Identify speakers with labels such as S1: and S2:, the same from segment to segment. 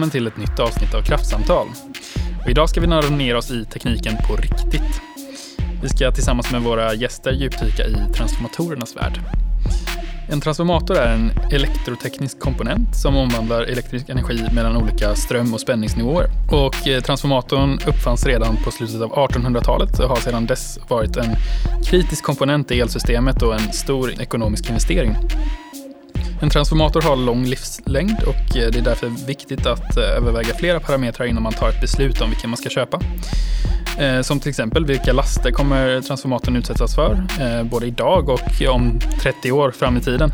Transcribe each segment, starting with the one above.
S1: välkommen till ett nytt avsnitt av Kraftsamtal. Och idag ska vi nörda ner oss i tekniken på riktigt. Vi ska tillsammans med våra gäster djupdyka i transformatorernas värld. En transformator är en elektroteknisk komponent som omvandlar elektrisk energi mellan olika ström och spänningsnivåer. Och eh, transformatorn uppfanns redan på slutet av 1800-talet och har sedan dess varit en kritisk komponent i elsystemet och en stor ekonomisk investering. En transformator har lång livslängd och eh, det är därför viktigt att eh, överväga flera parametrar innan man tar ett beslut om vilken man ska köpa. Eh, som till exempel vilka laster kommer transformatorn utsättas för, både idag och om 30 år fram i tiden.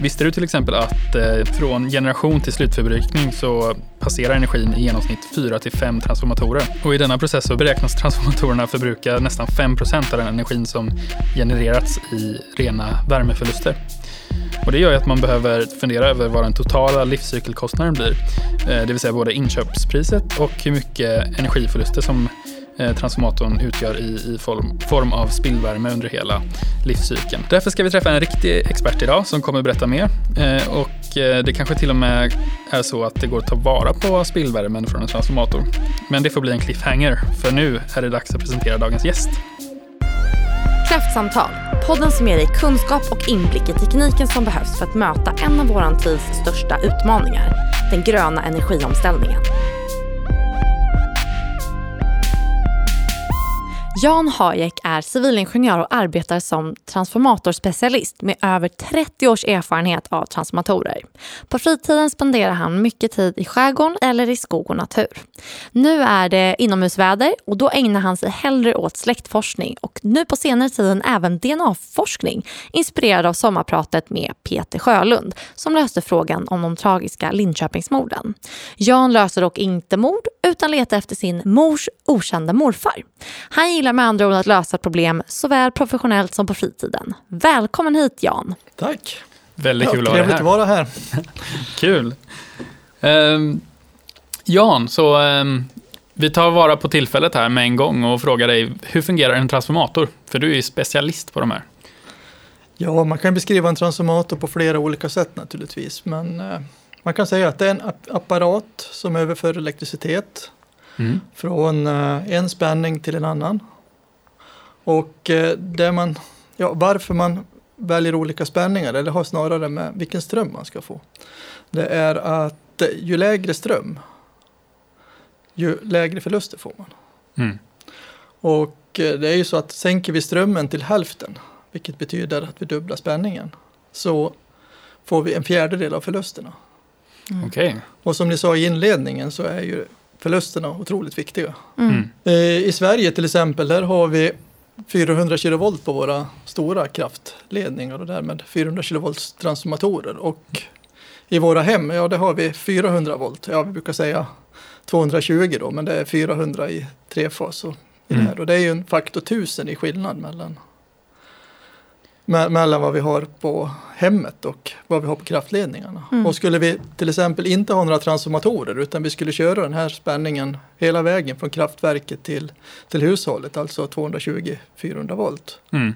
S1: Visste du till exempel att från generation till slutförbrukning så passerar energin i genomsnitt 4 till 5 transformatorer. Och i denna process så beräknas transformatorerna förbruka nästan 5% av den energin som genererats i rena värmeförluster. Och det gör ju att man behöver fundera över vad den totala livscykelkostnaden blir. Eh, det vill säga både inköpspriset och hur mycket energiförluster som eh, transformatorn utgör i, i form, form av spillvärme under hela livscykeln. Därför ska vi träffa en riktig expert idag som kommer berätta mer. Eh, och eh, det kanske till och med är så att det går att ta vara på spillvärmen från en transformator. Men det får bli en cliffhanger, för nu är det dags att presentera dagens gäst.
S2: Kraftsamtal, podden som ger dig kunskap och inblick i tekniken som behövs för att möta en av vår tids största utmaningar, den gröna energiomställningen. Jan Hayek är civilingenjör och arbetar som transformatorspecialist med över 30 års erfarenhet av transformatorer. På fritiden spenderar han mycket tid i skärgården eller i skog och natur. Nu är det inomhusväder och då ägnar han sig hellre åt släktforskning och nu på senare tiden även DNA-forskning inspirerad av sommarpratet med Peter Sjölund som löste frågan om de tragiska Linköpingsmorden. Jan löser dock inte mord utan letar efter sin mors okända morfar. Han gillar med andra ord att lösa problem såväl professionellt som på fritiden. Välkommen hit Jan.
S3: Tack.
S1: Väldigt kul
S3: ja,
S1: att
S3: vara här.
S1: Att vara här. kul. Um, Jan, så um, vi tar vara på tillfället här med en gång och frågar dig, hur fungerar en transformator? För du är ju specialist på de här.
S3: Ja, man kan beskriva en transformator på flera olika sätt naturligtvis. Men uh, man kan säga att det är en apparat som överför elektricitet mm. från uh, en spänning till en annan. Och uh, det man, ja, varför man väljer olika spänningar, eller har snarare med vilken ström man ska få. Det är att ju lägre ström, ju lägre förluster får man. Mm. Och det är ju så att sänker vi strömmen till hälften, vilket betyder att vi dubblar spänningen, så får vi en fjärdedel av förlusterna.
S1: Mm. Okay.
S3: Och som ni sa i inledningen så är ju förlusterna otroligt viktiga. Mm. Eh, I Sverige till exempel, där har vi 400 kilovolt på våra stora kraftledningar och därmed 400 kilovolts transformatorer. Och i våra hem, ja det har vi 400 volt. Ja, vi brukar säga 220 då, men det är 400 i trefas. Och, i mm. det, här. och det är ju en faktor 1000 i skillnad mellan mellan vad vi har på hemmet och vad vi har på kraftledningarna. Mm. Och skulle vi till exempel inte ha några transformatorer utan vi skulle köra den här spänningen hela vägen från kraftverket till, till hushållet, alltså 220-400 volt. Mm.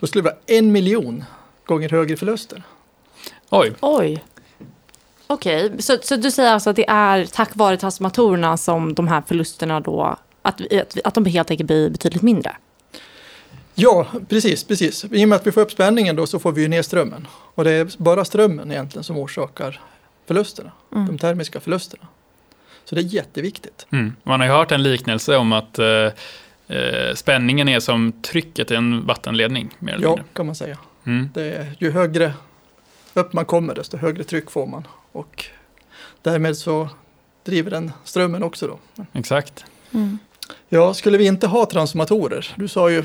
S3: Då skulle vi ha en miljon gånger högre förluster.
S1: Oj!
S2: Oj! Okej, okay. så, så du säger alltså att det är tack vare transformatorerna som de här förlusterna då, att, att, att de helt enkelt blir betydligt mindre?
S3: Ja, precis, precis. I och med att vi får upp spänningen då så får vi ju ner strömmen. Och det är bara strömmen egentligen som orsakar förlusterna, mm. de termiska förlusterna. Så det är jätteviktigt.
S1: Mm. Man har ju hört en liknelse om att eh, eh spänningen är som trycket i en vattenledning. Mer eller
S3: ja, mindre. kan man säga. Mm. Det är, ju högre upp man kommer desto högre tryck får man. Och därmed så driver den strömmen också då.
S1: Exakt.
S3: Mm. Ja, skulle vi inte ha transformatorer, du sa ju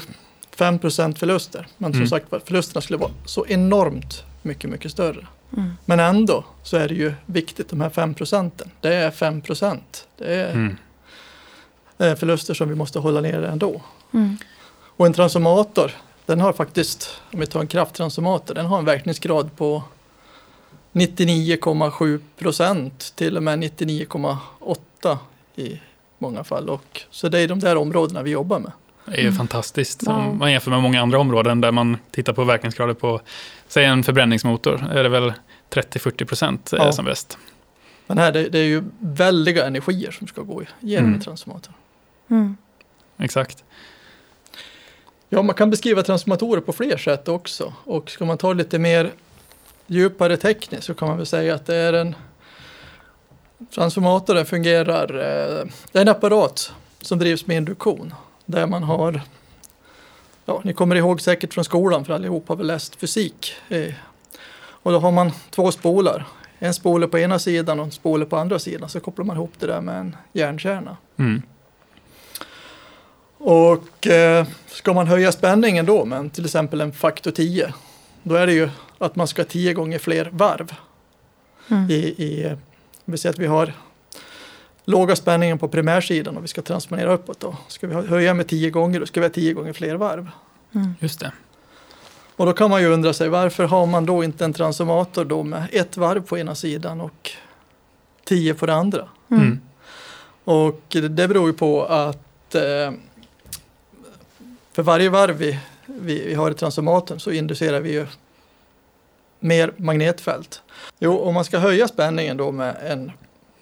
S3: 5% förluster. Men som mm. sagt förlusterna skulle vara så enormt mycket, mycket större. Mm. Men ändå så är det ju viktigt, de här 5 procenten. Det är 5 procent. Det är mm. förluster som vi måste hålla nere ändå. Mm. Och en transformator, den har faktiskt, om vi tar en krafttransformator, den har en verkningsgrad på 99,7 procent till och med 99,8 i många fall. Och, så det är de där områdena vi jobbar med.
S1: Det är ju mm. fantastiskt. Om man jämför med många andra områden där man tittar på verkningsgrader på, säg en förbränningsmotor, är det väl 30-40 procent ja. som bäst.
S3: Men här det, det är ju väldiga energier som ska gå igenom
S1: Mm.
S3: en transformator.
S2: Mm.
S1: Exakt.
S3: Ja, man kan beskriva transformatorer på fler sätt också. Och ska man ta lite mer djupare tekniskt så kan man väl säga att det är en transformator fungerar, eh, det är en apparat som drivs med induktion. Där man har, ja ni kommer ihåg säkert från skolan för allihop har väl läst fysik. Eh, och då har man två spolar. En spole på ena sidan och en spole på andra sidan. Så kopplar man ihop det där med en järnkärna.
S1: Mm.
S3: Och eh, ska man höja spänningen då med till exempel en faktor 10, då är det ju att man ska ha 10 gånger fler varv.
S2: Mm.
S3: I, i, vi säger att vi har låga spänningen på primärsidan och vi ska transformera uppåt då. Ska vi höja med 10 gånger, då ska vi ha 10 gånger fler varv.
S2: Mm.
S1: Just det.
S3: Och då kan man ju undra sig varför har man då inte en transformator då med ett varv på ena sidan och 10 på det andra?
S2: Mm.
S1: Mm.
S3: Och det det beror ju på att eh, för varje varv vi, vi, vi har i transformatorn så inducerar vi ju mer magnetfält. Jo, om man ska höja spänningen då med en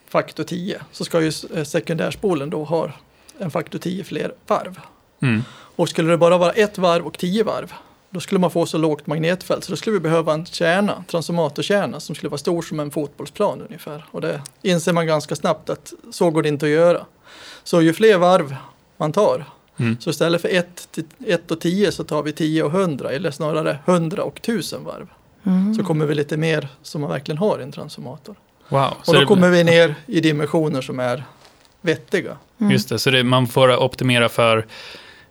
S3: faktor 10 så ska ju eh, sekundärspolen då ha en faktor 10 fler varv.
S1: Mm.
S3: Och skulle det bara vara ett varv och 10 varv då skulle man få så lågt magnetfält så då skulle vi behöva en kärna, transformatorkärna som skulle vara stor som en fotbollsplan ungefär. Och det inser man ganska snabbt att så går det inte att göra. Så ju fler varv man tar,
S1: Mm.
S3: så istället för 1 och 10 så tar vi 10 och 100 eller snarare 100 och 1000 varv.
S2: Mm.
S3: Så kommer vi lite mer som man verkligen har i en transformator.
S1: Wow.
S3: Och då
S1: det-
S3: kommer vi ner i dimensioner som är vettiga.
S2: Mm.
S1: Just det, så det, man får optimera för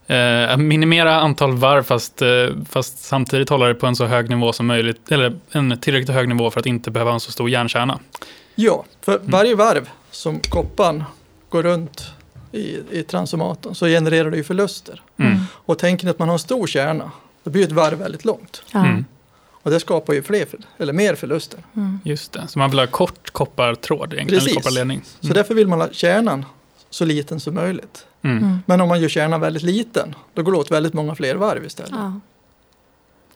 S1: eh, minimera antal varv fast, eh, fast samtidigt hålla det på en så hög nivå som möjligt, eller en tillräckligt hög nivå för att inte behöva en så stor järnkärna.
S3: Ja, för varje varv som kopparn går runt i, i transformatorn så genererar det ju förluster.
S1: Mm.
S3: Och tänker ni att man har en stor kärna, då blir ett varv väldigt långt.
S1: Mm.
S3: Och det skapar ju fler, eller mer förluster.
S2: Mm.
S1: Just det, så man vill ha kort koppartråd egentligen, eller
S3: Precis.
S1: kopparledning.
S3: Så därför vill man ha kärnan så liten som möjligt.
S1: Mm.
S2: Mm.
S3: Men om man gör kärnan väldigt liten, då går det åt väldigt många fler varv istället.
S2: Ja.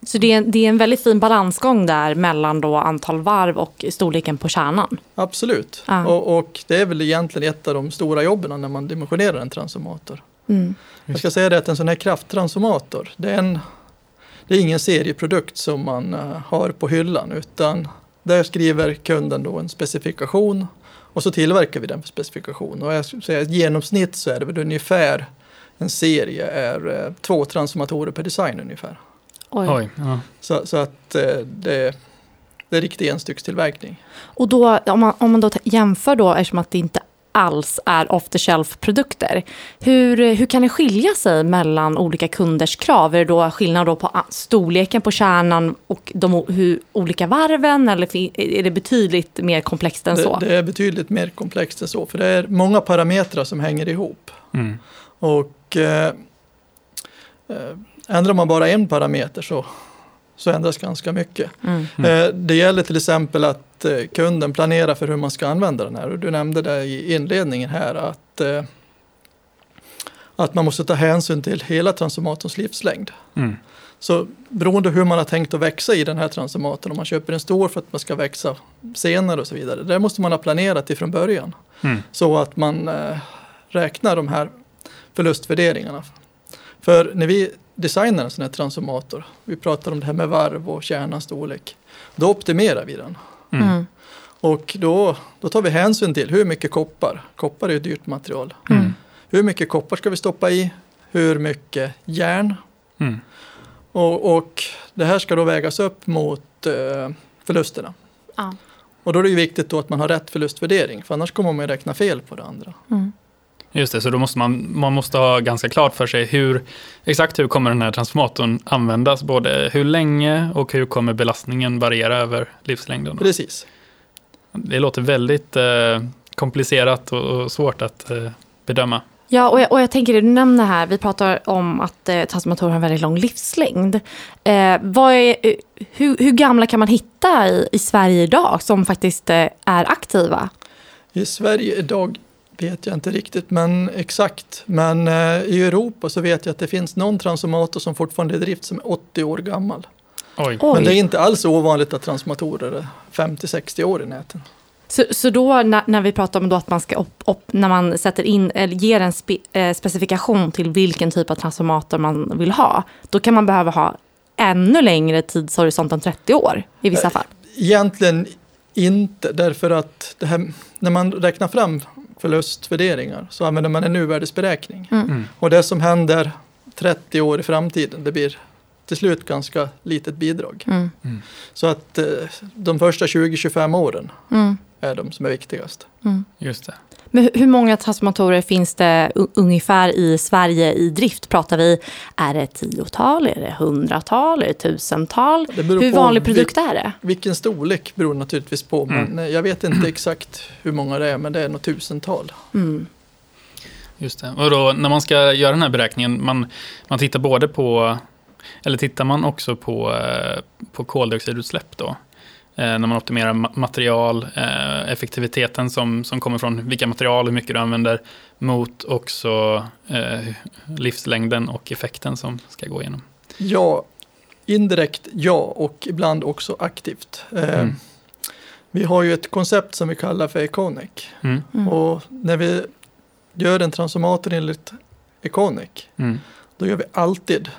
S2: Så det är, en, det är en väldigt fin balansgång där mellan då antal varv och storleken på kärnan.
S3: Absolut.
S2: Ja.
S3: Och, och det är väl egentligen ett av de stora jobben när man dimensionerar en transformator.
S2: Mm.
S3: Jag ska säga det att en sån här krafttransformator, det är, en, det är ingen serieprodukt som man eh, har på hyllan utan där skriver kunden då en specifikation och så tillverkar vi den för specifikation. Och jag skulle säga i genomsnitt så är det väl ungefär en serie är eh, två transformatorer per design ungefär.
S2: Oj.
S1: Oj, ja.
S3: Så, så att eh, det, det är riktig enstyckstillverkning.
S2: Och då, om man, om man då jämför då, eftersom att det inte alls är off the shelf-produkter. Hur, hur kan det skilja sig mellan olika kunders krav? Är det då skillnad då på storleken på kärnan och de hur, olika varven? Eller är det betydligt mer komplext än så?
S3: Det, det är betydligt mer komplext än så för det är många parametrar som hänger ihop.
S1: Mm.
S3: Och eh, eh, ändrar man bara en parameter så, så ändras ganska mycket.
S2: Mm.
S1: Mm.
S3: Eh, det gäller till exempel att eh, kunden planerar för hur man ska använda den här. Och du nämnde det i inledningen här att, eh, att man måste ta hänsyn till hela transformatorns livslängd.
S1: Mm.
S3: Så beroende hur man har tänkt att växa i den här transformatorn, om man köper en stor för att man ska växa senare och så vidare. Det måste man ha planerat ifrån början.
S1: Mm.
S3: Så att man eh, räknar de här förlustvärderingarna. För när vi designar en sån här transformator, vi pratar om det här med varv och kärnans storlek, då optimerar vi den.
S1: Mm.
S2: Mm.
S3: Och då, då tar vi hänsyn till hur mycket koppar, koppar är ju ett dyrt material,
S1: Mm.
S3: hur mycket koppar ska vi stoppa i, hur mycket järn
S1: Mm.
S3: och, och det här ska då vägas upp mot eh, förlusterna.
S2: Ja.
S3: Och då är det ju viktigt då att man har rätt förlustvärdering, för annars kommer man ju räkna fel på det andra.
S2: Mm.
S1: Just det, så då måste man, man måste ha ganska klart för sig hur, exakt hur kommer den här transformatorn användas, både hur länge och hur kommer belastningen variera över livslängden.
S3: Precis.
S1: Det låter väldigt eh, komplicerat och, och svårt att eh, bedöma.
S2: Ja, och jag, och jag tänker det du nämner här, vi pratar om att eh, transformatorer har en väldigt lång livslängd. Eh, vad är, eh, hur, hur gamla kan man hitta i, i Sverige idag som faktiskt eh, är aktiva?
S3: I Sverige idag vet jag inte riktigt men exakt. Men eh, i Europa så vet jag att det finns någon transformator som fortfarande är i drift som är 80 år gammal.
S1: Oj.
S2: Oj,
S3: Men det är inte alls ovanligt att transformatorer är 50-60 år i näten.
S2: Så, så då när, när vi pratar om då att man ska upp, upp, när man sätter in eller ger en spe, eh, specifikation till vilken typ av transformator man vill ha, då kan man behöva ha ännu längre tidshorisont än 30 år i vissa fall?
S3: Egentligen inte, därför att det här, när man räknar fram förlustvärderingar så använder man en nuvärdesberäkning.
S1: Mm.
S3: Och det som händer 30 år i framtiden, det blir till slut ganska litet bidrag.
S2: Mm.
S3: Så att eh, de första 20-25 åren
S2: Mm.
S3: är de som är viktigast.
S2: Mm.
S1: Just det.
S2: Men hur- många transformatorer finns det ungefär i Sverige i drift? Pratar vi, är det tiotal, är det hundratal, är det tusental?
S3: Det
S2: Hur vanlig
S3: vil-
S2: produkt är det?
S3: Vilken storlek beror naturligtvis på,
S1: Mm.
S3: men jag vet inte exakt hur många det är, men det är nog tusental.
S2: Mm.
S1: Just det. Och då när man ska göra den här beräkningen, man, man tittar både på, eller tittar man också på, eh, på koldioxidutsläpp då? Eh, när man optimerar ma- material, eh, effektiviteten som, som kommer från vilka material, hur mycket du använder, mot också eh, livslängden och effekten som ska gå igenom.
S3: Ja, indirekt ja och ibland också aktivt. Eh,
S1: Mm.
S3: Vi har ju ett koncept som vi kallar för Econic.
S1: Mm.
S2: Mm.
S3: Och när vi gör en transformator enligt Econic,
S1: Mm.
S3: då gör vi alltid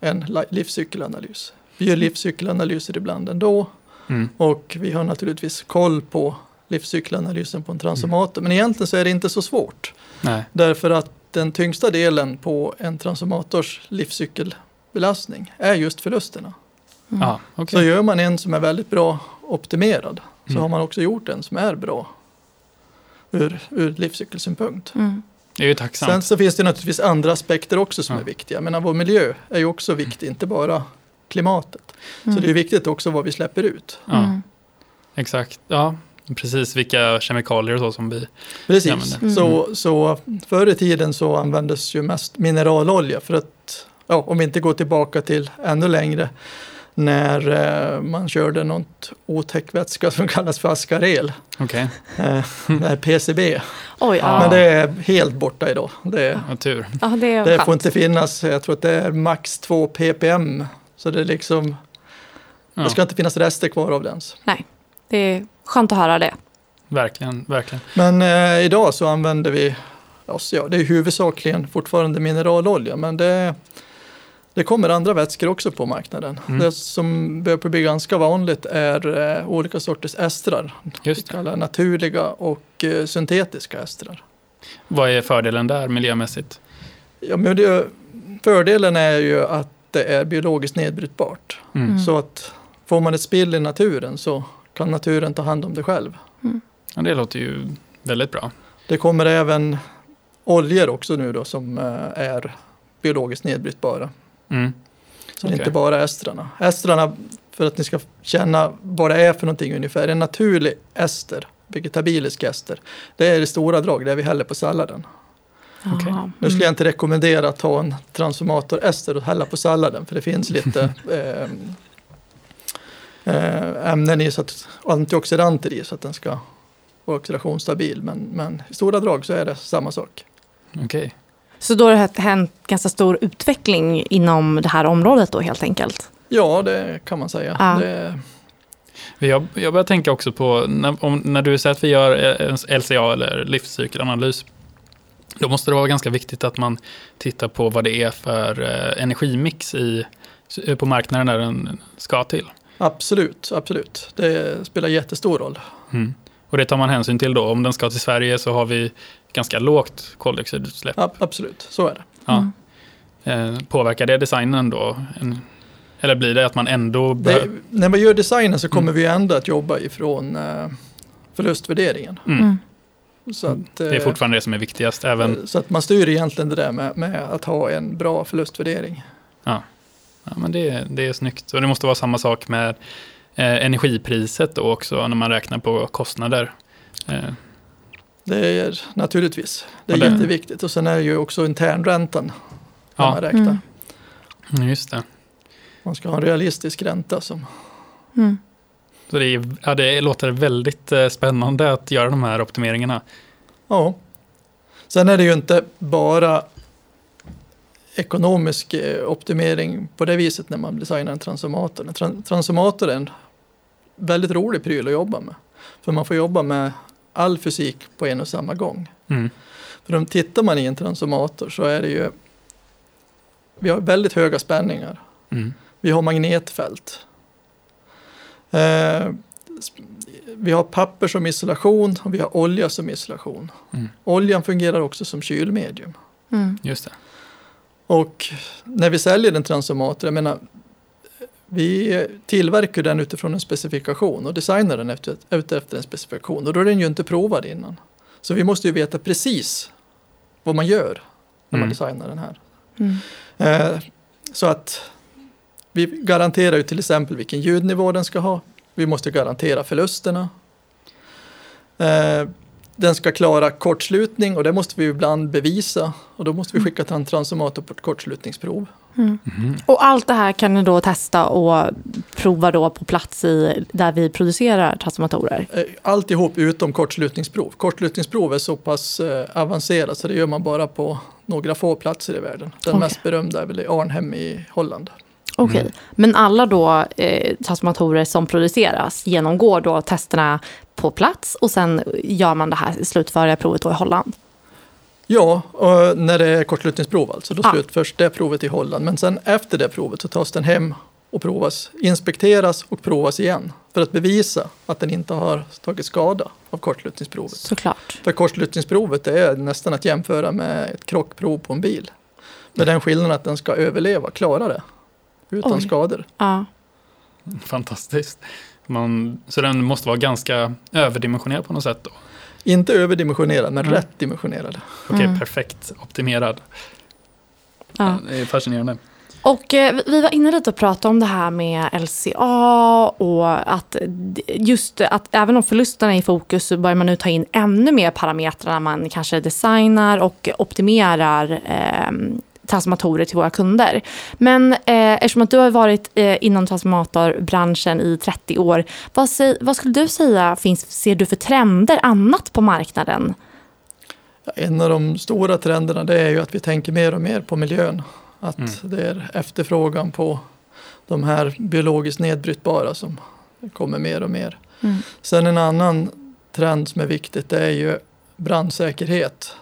S3: en li- livscykelanalys. Vi gör livscykelanalyser ibland ändå
S1: Mm.
S3: och vi har naturligtvis koll på livscykelanalysen på en transformator. Men egentligen så är det inte så svårt.
S1: Nej.
S3: Därför att den tyngsta delen på en transformators livscykelbelastning är just förlusterna.
S2: Mm.
S1: Ja, okej.
S3: Så gör man en som är väldigt bra optimerad så
S1: Mm.
S3: har man också gjort en som är bra ur, ur livscykelsynpunkt.
S2: Mm.
S1: Det är ju tacksamt.
S3: Sen så finns det naturligtvis andra aspekter också som
S1: Ja.
S3: är viktiga. Men vår miljö är ju också viktig, inte bara klimatet. Så det är viktigt också vad vi släpper ut.
S1: ja,
S2: Mm.
S1: exakt. Ja, precis vilka kemikalier och så som vi...
S3: Precis.
S1: Men
S2: det-
S3: Så, så förr i tiden så användes ju mest mineralolja för att, ja, om vi inte går tillbaka till ännu längre, när eh, man körde något otäck vätska som kallas för askarel,
S1: Okej,
S3: eh, det PCB.
S2: Oj, ja.
S3: Men det är helt borta idag. Det,
S2: ja, det är
S3: det får inte finnas, jag tror att det är max 2 ppm. Så det är liksom,
S1: Ja,
S3: det ska inte finnas rester kvar av det ens.
S2: Det är skönt att höra det.
S1: verkligen, verkligen.
S3: Men eh, idag så använder vi, alltså, ja, det är huvudsakligen fortfarande mineralolja, men det, det kommer andra vätskor också på marknaden.
S1: Mm.
S3: Det som börjar bli ganska vanligt är eh, olika sorters estrar.
S1: Just det.
S3: kallar naturliga och eh, syntetiska estrar.
S1: Vad är fördelen där miljömässigt?
S3: Ja, men det, fördelen är ju att det är biologiskt nedbrytbart.
S1: Mm.
S2: Mm.
S3: Så att får man ett spill i naturen så kan naturen ta hand om det själv.
S1: Ja, det låter ju väldigt bra.
S3: Det kommer även oljor också nu då som eh, är biologiskt nedbrytbara.
S1: Mm.
S3: Så det är inte bara estrarna. Estrarna, för att ni ska känna vad det är för någonting ungefär, en naturlig ester, vegetabilisk ester, det är i stora drag det vi häller på salladen.
S1: Okej.
S2: Jaha.
S3: Nu skulle jag inte rekommendera att ta en transformator-ester och hälla på salladen, för det finns lite eh, eh, ämnen i, så att, antioxidanter i, så att den ska vara oxidationsstabil. Men, men i stora drag så är det samma sak.
S1: Okej.
S2: Så då har det hänt ganska stor utveckling inom det här området då helt enkelt?
S3: Ja, det kan man säga.
S2: Ja.
S3: Det,
S1: Jag, jag börjar tänka också på, när, om, när du säger att vi gör en LCA eller livscykelanalys, då måste det vara ganska viktigt att man tittar på vad det är för eh, energimix i, på marknaden när den ska till.
S3: absolut, absolut. Det spelar jättestor roll.
S1: Mm. Och det tar man hänsyn till då. Om den ska till Sverige så har vi ganska lågt koldioxidutsläpp.
S3: Ja, absolut, så är det.
S1: Ja. Eh, påverkar det designen då? Eller blir det att man ändå
S3: det när vi gör designen så kommer
S1: Mm.
S3: vi ändå att jobba ifrån eh, förlustvärderingen.
S1: Mm.
S2: Mm.
S3: Så att,
S1: Det är
S3: eh,
S1: fortfarande det som är viktigast. Även,
S3: Så att man styr egentligen det där med, med att ha en bra förlustvärdering.
S1: ja, men det, det är snyggt. Och det måste vara samma sak med eh, energipriset då också när man räknar på kostnader. Eh,
S3: Det är naturligtvis, det är
S1: Och det-
S3: jätteviktigt. Och sen är det ju också internräntan när
S1: Ja.
S3: man räknar.
S2: Mm.
S1: Mm, Just det.
S3: Man ska ha en realistisk ränta som
S2: Mm.
S1: Så det, är, ja, det låter väldigt eh, spännande att göra de här optimeringarna.
S3: Ja. Sen är det ju inte bara ekonomisk eh, optimering på det viset när man designar en transformator. En tran- transformator är en väldigt rolig pryl att jobba med. För man får jobba med all fysik på en och samma gång.
S1: Mm.
S3: För om tittar man i en transformator så är det ju vi har väldigt höga spänningar.
S1: Mm.
S3: Vi har magnetfält. Eh, vi har papper som isolation och vi har olja som isolation.
S1: Mm.
S3: Oljan fungerar också som kylmedium.
S2: Mm.
S1: Just det.
S3: Och när vi säljer en transformator, jag menar, vi tillverkar den utifrån en specifikation och designar den efter, efter en specifikation. Och då är den ju inte provad innan. Så vi måste ju veta precis vad man gör när man
S1: Mm.
S3: designar den här.
S2: Mm.
S3: Eh, så att vi garanterar ju till exempel vilken ljudnivå den ska ha. Vi måste garantera förlusterna. Eh, den ska klara kortslutning och det måste vi ibland bevisa. Och då måste vi skicka till en transformator på ett kortslutningsprov.
S1: Mhm.
S2: Och allt det här kan ni då testa och prova då på plats i, där vi producerar transformatorer?
S3: Eh, Alltihop utom kortslutningsprov. Kortslutningsprov är så pass eh, avancerat så det gör man bara på några få platser i världen. Den
S2: Okej.
S3: mest berömda är väl i Arnhem i Holland.
S2: Okej,
S1: Mm.
S2: men alla då eh, transformatorer som produceras genomgår då testerna på plats och sen gör man det här slutförliga provet då i Holland?
S3: Ja, när det är kortslutningsprov alltså. Då
S2: Ja.
S3: slutförs det provet i Holland. Men sen efter det provet så tas den hem och provas, inspekteras och provas igen. För att bevisa att den inte har tagit skada av kortslutningsprovet.
S2: Såklart.
S3: För kortslutningsprovet är nästan att jämföra med ett krockprov på en bil. Med den skillnaden att den ska överleva, klara det. Utan
S2: Oj.
S3: skador.
S2: Ja.
S1: Fantastiskt. Man, så den måste vara ganska överdimensionerad på något sätt då?
S3: Inte överdimensionerad, men
S1: Mm.
S3: rätt dimensionerad.
S1: Okej,
S2: Mm.
S1: perfekt optimerad.
S2: ja.
S1: Det är fascinerande.
S2: Och eh, vi var inne lite och pratade om det här med LCA och att just att även om förlusterna är i fokus så börjar man nu ta in ännu mer parametrar när man kanske designar och optimerar eh, transformatorer till våra kunder. Men eh, eftersom att du har varit eh, inom transformatorbranschen i 30 år, vad, vad skulle du säga finns, ser du för trender annat på marknaden?
S3: Ja, En av de stora trenderna det är ju att vi tänker mer och mer på miljön. Att
S1: Mm.
S3: det är efterfrågan på de här biologiskt nedbrytbara som kommer mer och mer.
S2: Mm.
S3: Sen en annan trend som är viktigt det är ju brandsäkerhet.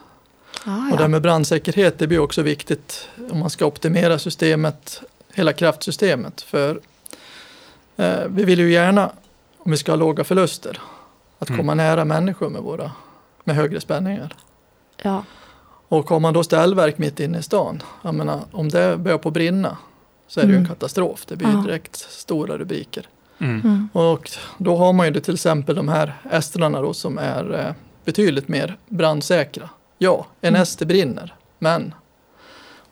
S2: Ah,
S3: Och det här med brandsäkerhet det blir också viktigt om man ska optimera systemet, hela kraftsystemet. För eh, vi vill ju gärna, om vi ska ha låga förluster, att
S1: Mm.
S3: komma nära människor med, våra, med högre spänningar.
S2: ja.
S3: Och har man då ställverk mitt inne i stan, jag menar, om det börjar på brinna så är det ju en
S2: Mm.
S3: katastrof. Det blir
S2: Ja.
S3: direkt stora rubriker.
S1: Mm.
S2: Mm.
S3: Och då har man ju det till exempel de här estrarna då som är eh, betydligt mer brandsäkra. Ja, en
S2: Mm.
S3: ester brinner, men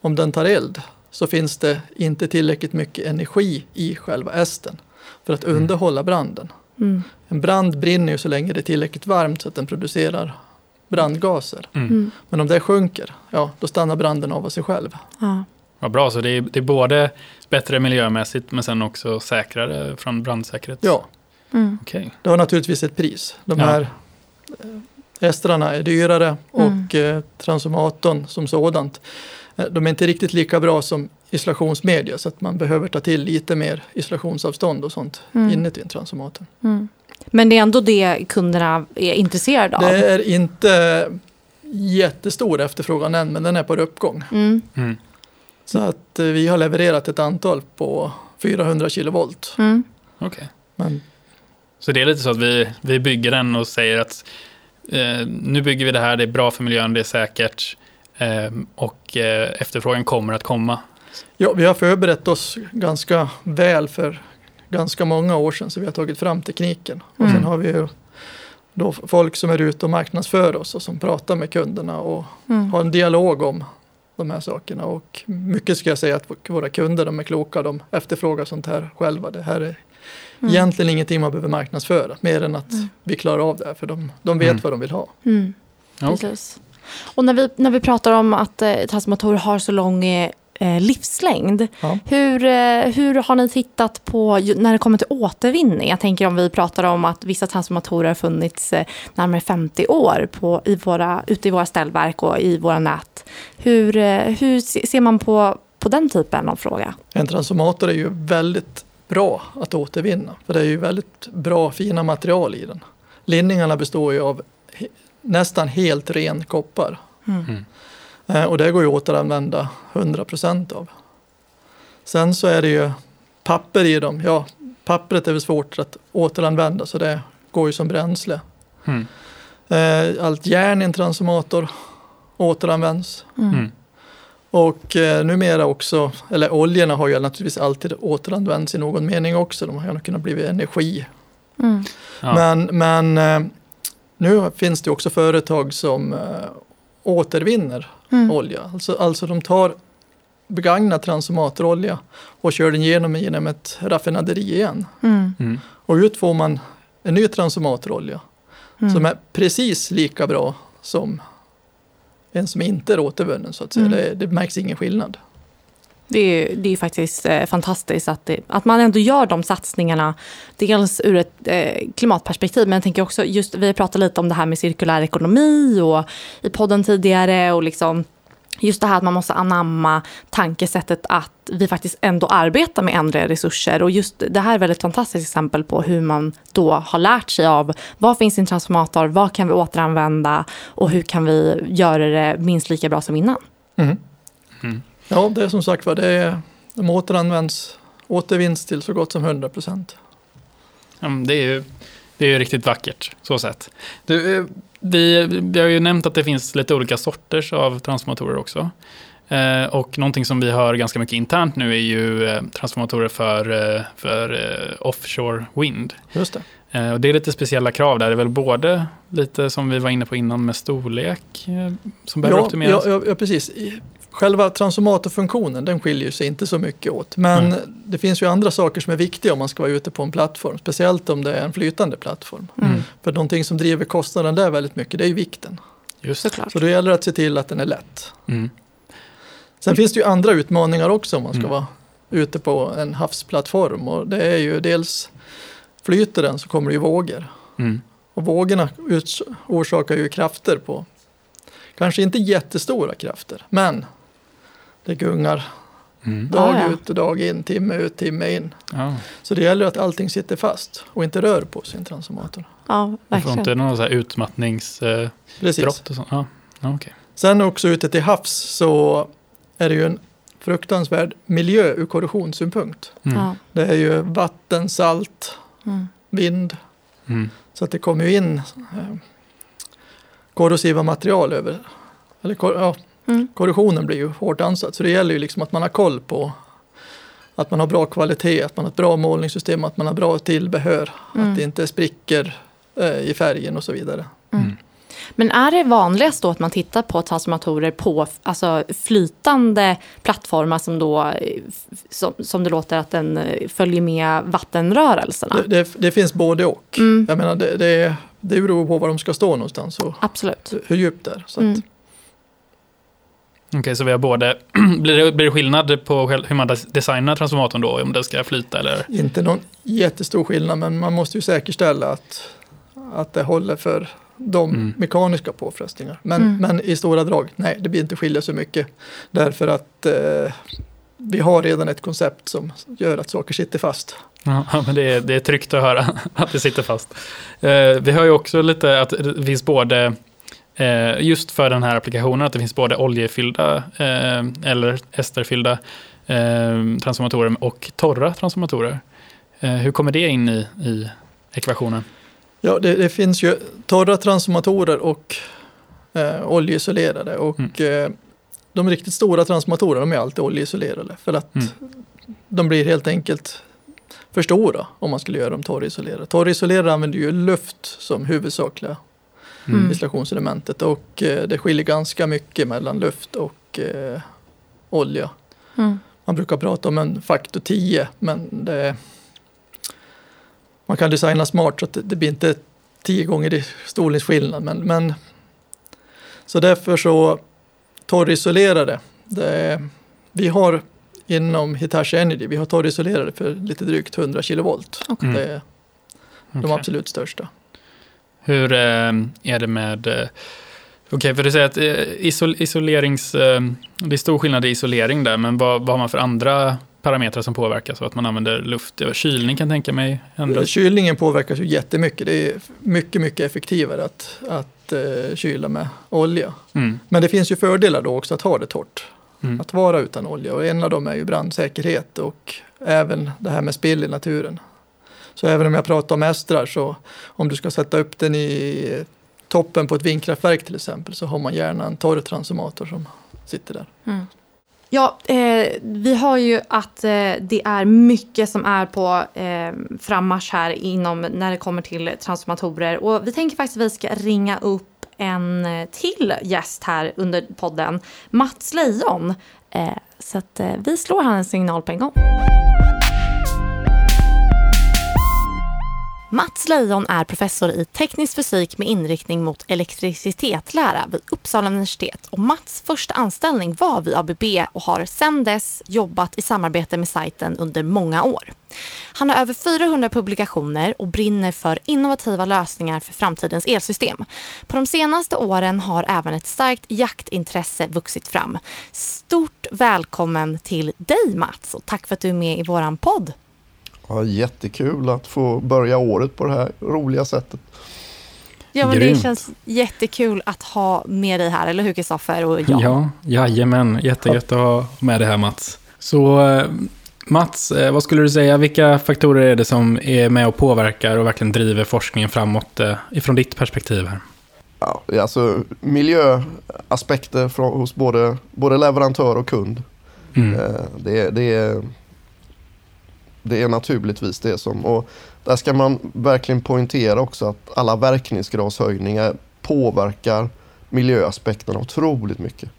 S3: om den tar eld så finns det inte tillräckligt mycket energi i själva estern för att
S1: Mm.
S3: underhålla branden.
S2: Mm.
S3: En brand brinner ju så länge det är tillräckligt varmt så att den producerar brandgaser.
S1: Mm.
S2: Mm.
S3: Men om det sjunker, ja då stannar branden av sig själv.
S2: Ja.
S1: Vad bra, så det är, det är både bättre miljömässigt men sen också säkrare från brandsäkerhet?
S3: Ja,
S2: Mm.
S1: Okej.
S3: det har naturligtvis ett pris. De
S1: Ja.
S3: här eh, estrarna är dyrare och eh, transformatorn som sådant, eh, de är inte riktigt lika bra som isolationsmedia så att man behöver ta till lite mer isolationsavstånd och sånt
S2: Mm.
S3: inuti en transformator.
S2: Mm. Men det är ändå det kunderna är intresserade av?
S3: Det är inte jättestor efterfrågan än men den är på uppgång.
S2: Mm.
S1: Mm.
S3: Så att eh, vi har levererat ett antal på 400 kilovolt.
S2: Mm.
S1: Okej.
S3: Men
S1: Så det är lite så att vi, vi bygger den och säger att eh, nu bygger vi det här, det är bra för miljön, det är säkert eh, och eh, efterfrågan kommer att komma.
S3: ja, vi har förberett oss ganska väl för ganska många år sedan så vi har tagit fram tekniken. Och
S2: Mm.
S3: sen har vi ju då folk som är ute och marknadsför oss och som pratar med kunderna och
S2: Mm.
S3: har en dialog om de här sakerna. Och mycket ska jag säga att våra kunder de är kloka, de efterfrågar sånt här själva. Det här är
S2: Mm.
S3: egentligen ingenting man behöver marknadsföra, mer än att
S2: Mm.
S3: vi klarar av det här, för de, de vet
S1: Mm.
S3: vad de vill ha.
S2: Mm.
S1: Ja.
S2: Precis. Och när vi, när vi pratar om att eh, transformatorer har så lång eh, livslängd,
S3: Ja.
S2: hur, eh, hur har ni tittat på när det kommer till återvinning? Jag tänker om vi pratar om att vissa transformatorer har funnits eh, närmare 50 år på, i våra, ute i våra ställverk och i våra nät. Hur, eh, hur se- ser man på, på den typen av fråga?
S3: En transformator är ju väldigt bra att återvinna, för det är ju väldigt bra fina material i den. linningarna består ju av he, nästan helt ren koppar. Mm. Eh, och det går ju att återanvända 100 procent av. Sen så är det ju papper i dem. Ja, pappret är väl svårt att återanvända så det går ju som bränsle. Mm. Eh, allt järn i en transformator återanvänds. Mm. Och eh, numera också, eller oljorna har ju naturligtvis alltid återanvänts i någon mening också. De har ju kunnat bli energi. Mm. Ja. Men, men eh, nu finns det också företag som eh, återvinner mm. olja. Alltså, alltså de tar begagnad transformatorolja och kör den genom, genom ett raffinaderi igen. Mm. mm. Och ut får man en ny transformatorolja mm. som är precis lika bra som en som inte är återvunnen så att säga. Mm. Det, det, märks ingen skillnad.
S2: Det är, det är faktiskt eh, fantastiskt att, det, att man ändå gör de satsningarna. Dels ur ett eh, klimatperspektiv, men jag tänker också just, vi har pratat lite om det här med cirkulär ekonomi och i podden tidigare och liksom just det här att man måste anamma tankesättet att vi faktiskt ändå arbetar med ändliga resurser. Och just det här är ett fantastiskt exempel på hur man då har lärt sig av vad finns i en transformator, vad kan vi återanvända och hur kan vi göra det minst lika bra som innan. Mm.
S3: Mm. Ja, det är som sagt var, det är, de återanvänds, återvinns till så gott som 100 procent.
S1: Ja, det är ju det är riktigt vackert, så sett. Du, eh, vi, vi har ju nämnt att det finns lite olika sorters av transformatorer också. Eh, och någonting som vi hör ganska mycket internt nu är ju eh, transformatorer för, eh, för offshore wind.
S3: Just
S1: det. Och det är lite speciella krav där. Det är väl både lite som vi var inne på innan med storlek som behöver
S3: ja,
S1: optimeras.
S3: Ja, ja, precis. Själva transformatorfunktionen den skiljer sig inte så mycket åt. Men mm. det finns ju andra saker som är viktiga om man ska vara ute på en plattform. Speciellt om det är en flytande plattform. Mm. För någonting som driver kostnaden där väldigt mycket det är ju vikten.
S2: Just Såklart.
S3: Så då gäller det att se till att den är lätt. Mm. Sen finns det ju andra utmaningar också om man ska mm. vara ute på en havsplattform. Och det är ju dels flyter den så kommer det ju vågor. Mm. Och vågorna orsakar ju krafter på, kanske inte jättestora krafter, men det gungar mm. dag ah, ja. ut och dag in, timme ut, timme in. Ah. Så det gäller att allting sitter fast och inte rör på sin transformator.
S2: Ja,
S1: verkligen. får inte någon så här utmattningsbrott eh, och sånt? Ah, okay.
S3: Sen också ute till havs så är det ju en fruktansvärd miljö ur korrosionssynpunkt. Mm. Det är ju vatten, salt, mm. vind. Mm. Så att det kommer ju in eh, korrosiva material över, eller ja, Mm. Korrosionen blir ju hårt ansatt så det gäller ju liksom att man har koll på att man har bra kvalitet, att man har ett bra målningssystem, att man har bra tillbehör, mm. att det inte spricker eh, i färgen och så vidare. Mm. mm.
S2: Men är det vanligast då att man tittar på transformatorer på alltså flytande plattformar som då, som, som det låter att den eh, följer med vattenrörelserna?
S3: Det, det, det finns både och. Mm. Jag menar det, det, det beror på var de ska stå någonstans och
S2: Absolut.
S3: hur djupt det är. Så att, mm.
S1: Okej, okay, så vi har både, blir det, blir det skillnad på hur man designar transformatorn då, om det ska flyta eller?
S3: Inte någon jättestor skillnad, men man måste ju säkerställa att, att det håller för de mm. mekaniska påfrestningar. Men, mm. men i stora drag, nej, det blir inte skilja så mycket. Därför att eh, vi har redan ett koncept som gör att saker sitter fast.
S1: Ja, men det är, det är tryggt att höra att det sitter fast. Eh, vi har ju också lite att det finns både just för den här applikationen, att det finns både oljefyllda eh, eller esterfyllda eh, transformatorer och torra transformatorer. hur kommer det in i, i ekvationen?
S3: Ja, det, det, finns ju torra transformatorer och eh, oljeisolerade. Och mm. eh, de riktigt stora transformatorerna de är alltid oljeisolerade. För att mm. de blir helt enkelt för stora om man skulle göra dem torrisolerade. Torrisolerade använder ju luft som huvudsakliga mm. installationselementet och eh, det skiljer ganska mycket mellan luft och eh, olja. Mm. Man brukar prata om en faktor 10 men det, man kan designa smart så att det, det blir inte 10 gånger i storleksskillnad. Men, men, så därför så torrisolerade, det, vi har inom Hitachi Energy, vi har torrisolerade för lite drygt 100 kilovolt. Okay. Det är de okay. absolut största.
S1: Hur eh, är det med... Eh, okej, okay, för du säger att isol, isolerings... Det är stor skillnad i isolering där, men vad, vad har man för andra parametrar som påverkas och att man använder luft. Kylning kan jag tänka mig.
S3: Ändras. Kylningen påverkas ju jättemycket. Det är mycket, mycket effektivare att, att uh, kyla med olja. Mm. Men det finns ju fördelar då också att ha det torrt. Mm. Att vara utan olja och en av dem är ju brandsäkerhet och även det här med spill i naturen. Så även om jag pratar om estrar så om du ska sätta upp den i toppen på ett vindkraftverk till exempel så har man gärna en torr transformator som sitter där. Mm.
S2: Ja, eh, vi har ju att eh, det är mycket som är på eh, frammarsch här inom när det kommer till transformatorer. Och vi tänker faktiskt att vi ska ringa upp en eh, till gäst här under podden, Mats Lejon. Eh, så att eh, vi slår han en signal på en gång. Mats Leijon är professor i teknisk fysik med inriktning mot elektricitetslära vid Uppsala universitet. Och Mats första anställning var vid ABB och har sedan dess jobbat i samarbete med sajten under många år. Han har över 400 publikationer och brinner för innovativa lösningar för framtidens elsystem. På de senaste åren har även ett starkt jaktintresse vuxit fram. Stort välkommen till dig Mats och tack för att du är med i våran podd.
S4: Ja, jättekul att få börja året på det här roliga sättet.
S2: Ja, men det känns jättekul att ha med dig här, eller hur Kristoffer och jag?
S1: Ja, jajamän. Jättegött att ha med dig här Mats. Så eh, Mats, eh, vad skulle du säga, vilka faktorer är det som är med och påverkar och verkligen driver forskningen framåt eh, ifrån ditt perspektiv här?
S4: Ja, alltså miljöaspekter från, hos både, både leverantör och kund. Mm. Det, det är det är naturligtvis det som, och där ska man verkligen poängtera också att alla verkningsgradshöjningar påverkar miljöaspekterna otroligt mycket.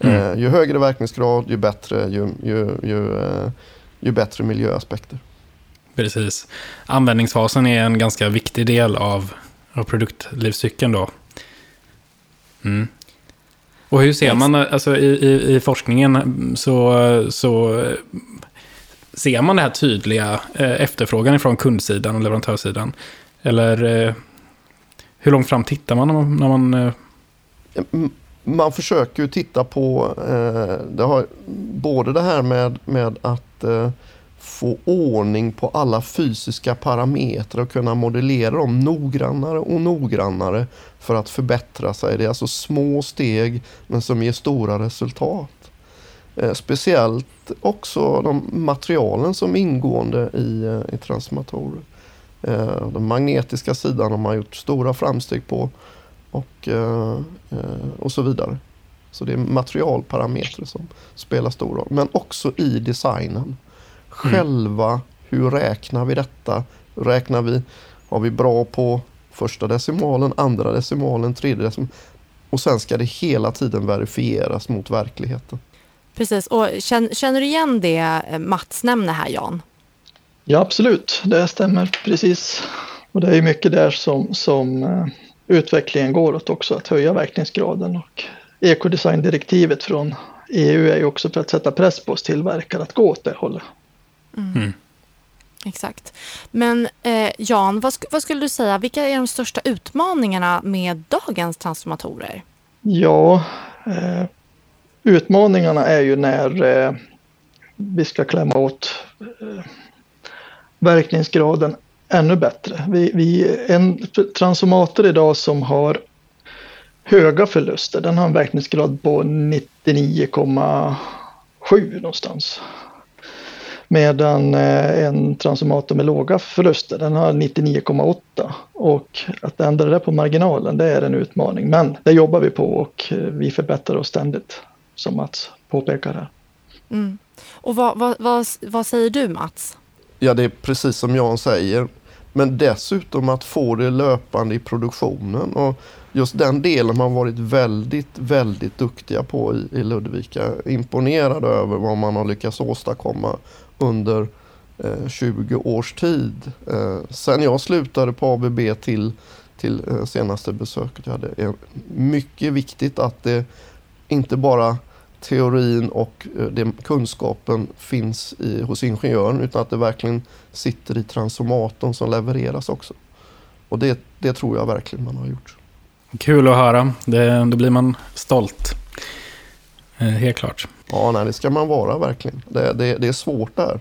S4: Mm. Eh, ju högre verkningsgrad, ju bättre, ju, ju, ju, eh, ju bättre miljöaspekter.
S1: Precis. Användningsfasen är en ganska viktig del av, av produktlivscykeln då. Mm. Och hur ser man, alltså i, i, i forskningen så, så Ser man den här tydliga eh, efterfrågan från kundsidan och leverantörssidan? Eller eh, hur långt fram tittar man när man... Eh?
S4: Mm, man försöker ju titta på det har, både det här med, med att få ordning på alla fysiska parametrar och kunna modellera dem noggrannare och noggrannare för att förbättra sig. Det är alltså små steg men som ger stora resultat. Eh, speciellt också de materialen som är ingående i, eh, i transformatorer. Eh, den magnetiska sidan har man gjort stora framsteg på och, och så vidare. Så det är materialparametrar som spelar stor roll. Men också i designen. Själva, mm. hur räknar vi detta? Räknar vi, har vi bra på första decimalen, andra decimalen, tredje decimalen? Och sen ska det hela tiden verifieras mot verkligheten.
S2: Precis, och känner, känner du igen det eh, Mats nämner här Jan?
S3: Ja absolut, det stämmer precis. Och det är mycket där som, som uh, utvecklingen går åt också, att höja verkningsgraden. Och ekodesigndirektivet från EU är ju också för att sätta press på oss tillverkare att gå åt det hållet. Mm. Mm.
S2: Exakt. Men eh, Jan, vad, sk vad, skulle du säga, vilka är de största utmaningarna med dagens transformatorer?
S3: Ja, eh, utmaningarna är ju när eh, vi ska klämma åt eh, verkningsgraden ännu bättre. Vi, vi, en transformator idag som har höga förluster, den har en verkningsgrad på 99,7 någonstans. Medan eh, en transformator med låga förluster, den har 99,8. Och att ändra det på marginalen, det är en utmaning. Men det jobbar vi på och eh, vi förbättrar oss ständigt som Mats påpekar här.
S2: Mm. Och vad, vad, vad, vad säger du Mats?
S4: Ja, det är precis som Jan säger. Men dessutom att få det löpande i produktionen. Och just den delen har man varit väldigt, väldigt duktiga på i, i Ludvika. Imponerad över vad man har lyckats åstadkomma under eh, 20 års tid. Eh, sen jag slutade på ABB till, till eh, senaste besöket. Ja, det är mycket viktigt att det inte bara teorin och eh, det, kunskapen finns i, hos ingenjören utan att det verkligen sitter i transformatorn som levereras också. Och det, det tror jag verkligen man har gjort.
S1: Kul att höra. Det, då blir man stolt. Eh, helt klart.
S4: Ja, nej, det ska man vara verkligen. Det, det, det är svårt där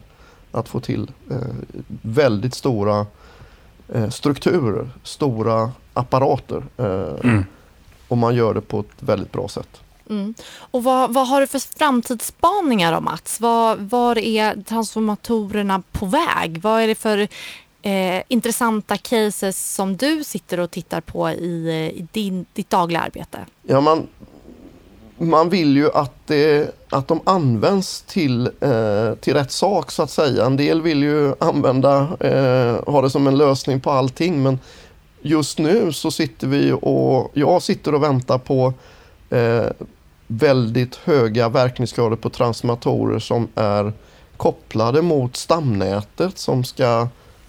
S4: att få till eh, väldigt stora eh, strukturer, stora apparater. Eh, mm. Och man gör det på ett väldigt bra sätt.
S2: Mm. Och vad, vad, har du för framtidsspaningar då Mats? Var, var är transformatorerna på väg? Vad är det för eh, intressanta cases som du sitter och tittar på i, eh, i din, ditt dagliga arbete?
S4: Ja, man, man vill ju att, det, att de används till, eh, till rätt sak så att säga. En del vill ju använda, eh, ha det som en lösning på allting men just nu så sitter vi och jag sitter och väntar på eh, väldigt höga verkningsgrader på transformatorer som är kopplade mot stamnätet som ska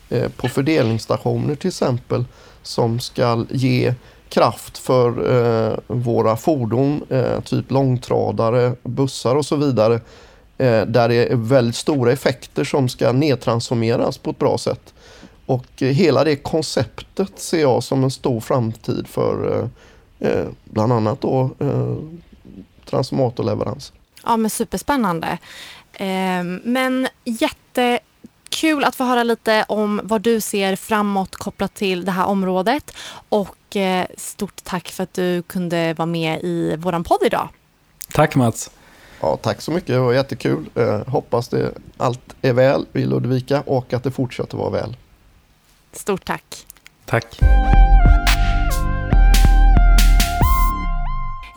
S4: eh, på fördelningsstationer till exempel som ska ge kraft för eh, våra fordon, eh, typ långtradare, bussar och så vidare. Eh, där det är väldigt stora effekter som ska nedtransformeras på ett bra sätt. Och eh, hela det konceptet ser jag som en stor framtid för eh, eh bland annat då eh, transformatorleveranser.
S2: Ja men superspännande. men jätte kul att få höra lite om vad du ser framåt kopplat till det här området. Och eh, stort tack för att du kunde vara med i vår podd idag.
S1: Tack Mats.
S4: Ja, tack så mycket, det var jättekul. Eh, hoppas det allt är väl i Ludvika och att det fortsätter vara väl.
S2: Stort tack.
S1: Tack.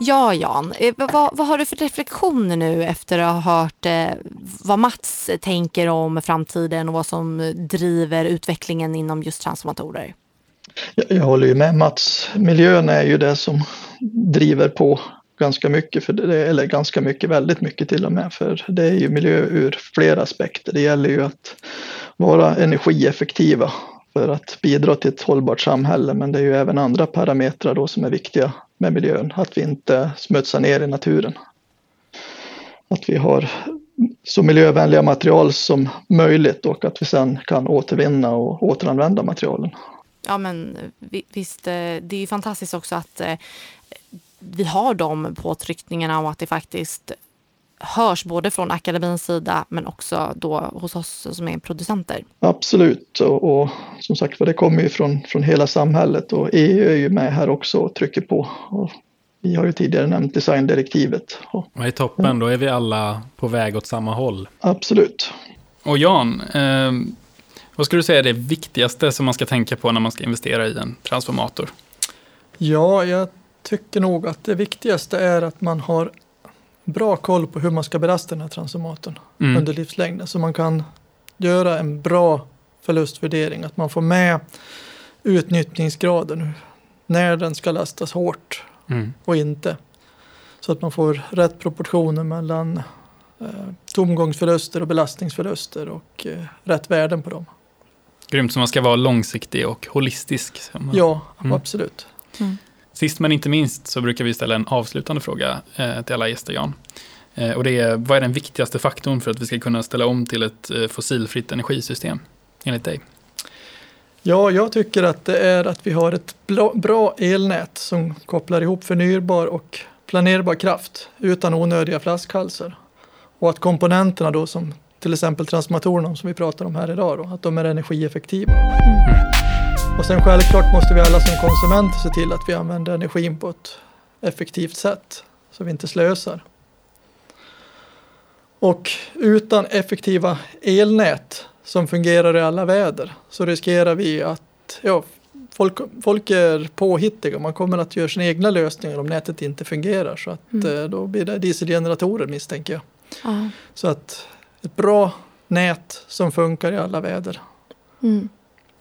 S2: Ja, Jan. Eh, vad, vad, har du för reflektioner nu efter att ha hört eh, vad Mats tänker om framtiden och vad som driver utvecklingen inom just transformatorer?
S3: Jag, jag håller ju med Mats. Miljön är ju det som driver på ganska mycket, för det, eller ganska mycket, väldigt mycket till och med, för det är ju miljö ur flera aspekter. Det gäller ju att vara energieffektiva för att bidra till ett hållbart samhälle, men det är ju även andra parametrar då som är viktiga med miljön, att vi inte smutsar ner i naturen. Att vi har så miljövänliga material som möjligt och att vi sen kan återvinna och återanvända materialen.
S2: Ja men visst, eh, det är ju fantastiskt också att eh, vi har de påtryckningarna och att det faktiskt hörs både från akademins sida men också då hos oss som är producenter.
S3: Absolut och, och som sagt det kommer ju från, från hela samhället och EU är ju med här också och trycker på. Och vi har ju tidigare nämnt designdirektivet. Och,
S1: Vad är toppen, då är vi alla på väg åt samma håll.
S3: Absolut.
S1: Och Jan, eh, vad skulle du säga är det viktigaste som man ska tänka på när man ska investera i en transformator?
S3: Ja, jag tycker nog att det viktigaste är att man har bra koll på hur man ska belasta den här transformatorn mm. under livslängden. Så man kan göra en bra förlustvärdering. Att man får med utnyttjningsgraden. När den ska lastas hårt mm. och inte. Så att man får rätt proportioner mellan eh, tomgångsförluster och belastningsförluster och eh, rätt värden på dem.
S1: Grymt, så man ska vara långsiktig och holistisk.
S3: Ja, mm. absolut. Mm.
S1: Sist men inte minst så brukar vi ställa en avslutande fråga eh, till alla gäster, Jan. Eh, och det är, vad är den viktigaste faktorn för att vi ska kunna ställa om till ett eh, fossilfritt energisystem, enligt dig?
S3: Ja, jag tycker att det är att vi har ett bra elnät som kopplar ihop förnybar och planerbar kraft utan onödiga flaskhalsar. Och att komponenterna då som till exempel transformatorerna som vi pratar om här idag, då, att de är energieffektiva. Mm. Och sen självklart måste vi alla som konsumenter se till att vi använder energin på ett effektivt sätt så vi inte slösar. Och utan effektiva elnät som fungerar i alla väder så riskerar vi att ja, folk, folk är påhittiga. Man kommer att göra sina egna lösningar om nätet inte fungerar. Så att, mm. Eh, då blir det dieselgeneratorer misstänker jag. Ja. Så att ett bra nät som funkar i alla väder.
S1: Mm.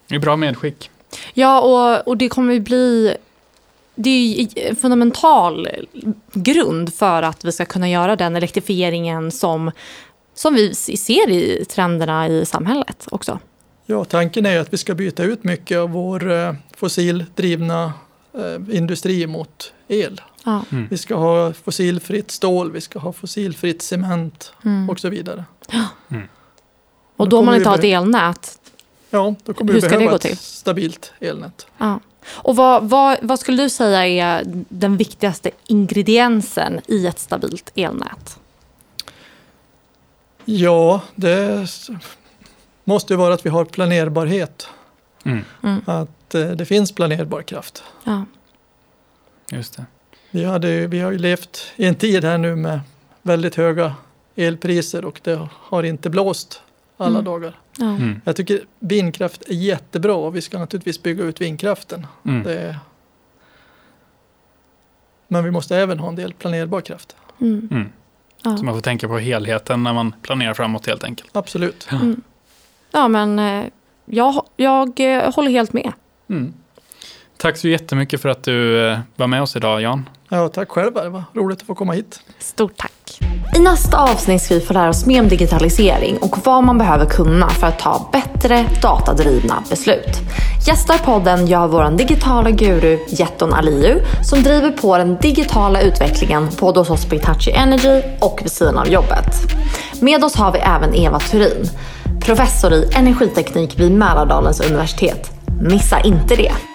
S1: Det är bra medskick.
S2: Ja, och, och det kommer ju bli... Det är en fundamental grund för att vi ska kunna göra den elektrifieringen som, som vi ser i trenderna i samhället också.
S3: Ja, tanken är att vi ska byta ut mycket av vår eh, fossildrivna eh, industri mot el. Ja. Mm. Vi ska ha fossilfritt stål, vi ska ha fossilfritt cement mm. och så vidare. Ja.
S2: Mm. Och då, om man inte har ett elnät,
S3: Ja, då kommer Hur det behöva ett stabilt elnät.
S2: Ja. Och vad, vad, vad skulle du säga är den viktigaste ingrediensen i ett stabilt elnät?
S3: Ja, det måste ju vara att vi har planerbarhet.
S1: Mm.
S2: Mm.
S3: Att eh, det finns planerbar kraft.
S2: Ja.
S1: Just det.
S3: Vi, hade, vi har ju levt i en tid här nu med väldigt höga elpriser och det har inte blåst alla
S2: Mm.
S3: dagar.
S2: Ja.
S1: Mm.
S3: Jag tycker vindkraft är jättebra och vi ska naturligtvis bygga ut vindkraften.
S1: Mm.
S3: Det är... Men vi måste även ha en del planerbar kraft.
S2: Mm.
S1: Mm.
S2: Ja.
S1: Så man får tänka på helheten när man planerar framåt helt enkelt.
S3: Absolut.
S2: ja, men eh, jag, jag eh, håller helt med.
S1: Mm. Tack så jättemycket för att du eh, var med oss idag Jan.
S3: Ja, tack själva. Det var roligt att få komma hit.
S2: Stort tack. I nästa avsnitt ska vi få lära oss mer om digitalisering och vad man behöver kunna för att ta bättre datadrivna beslut. Gästar podden gör vår digitala guru Jetton Aliu som driver på den digitala utvecklingen både hos oss på Hitachi Energy och vid sidan av jobbet. Med oss har vi även Eva Turin, professor i energiteknik vid Mälardalens universitet. Missa inte det!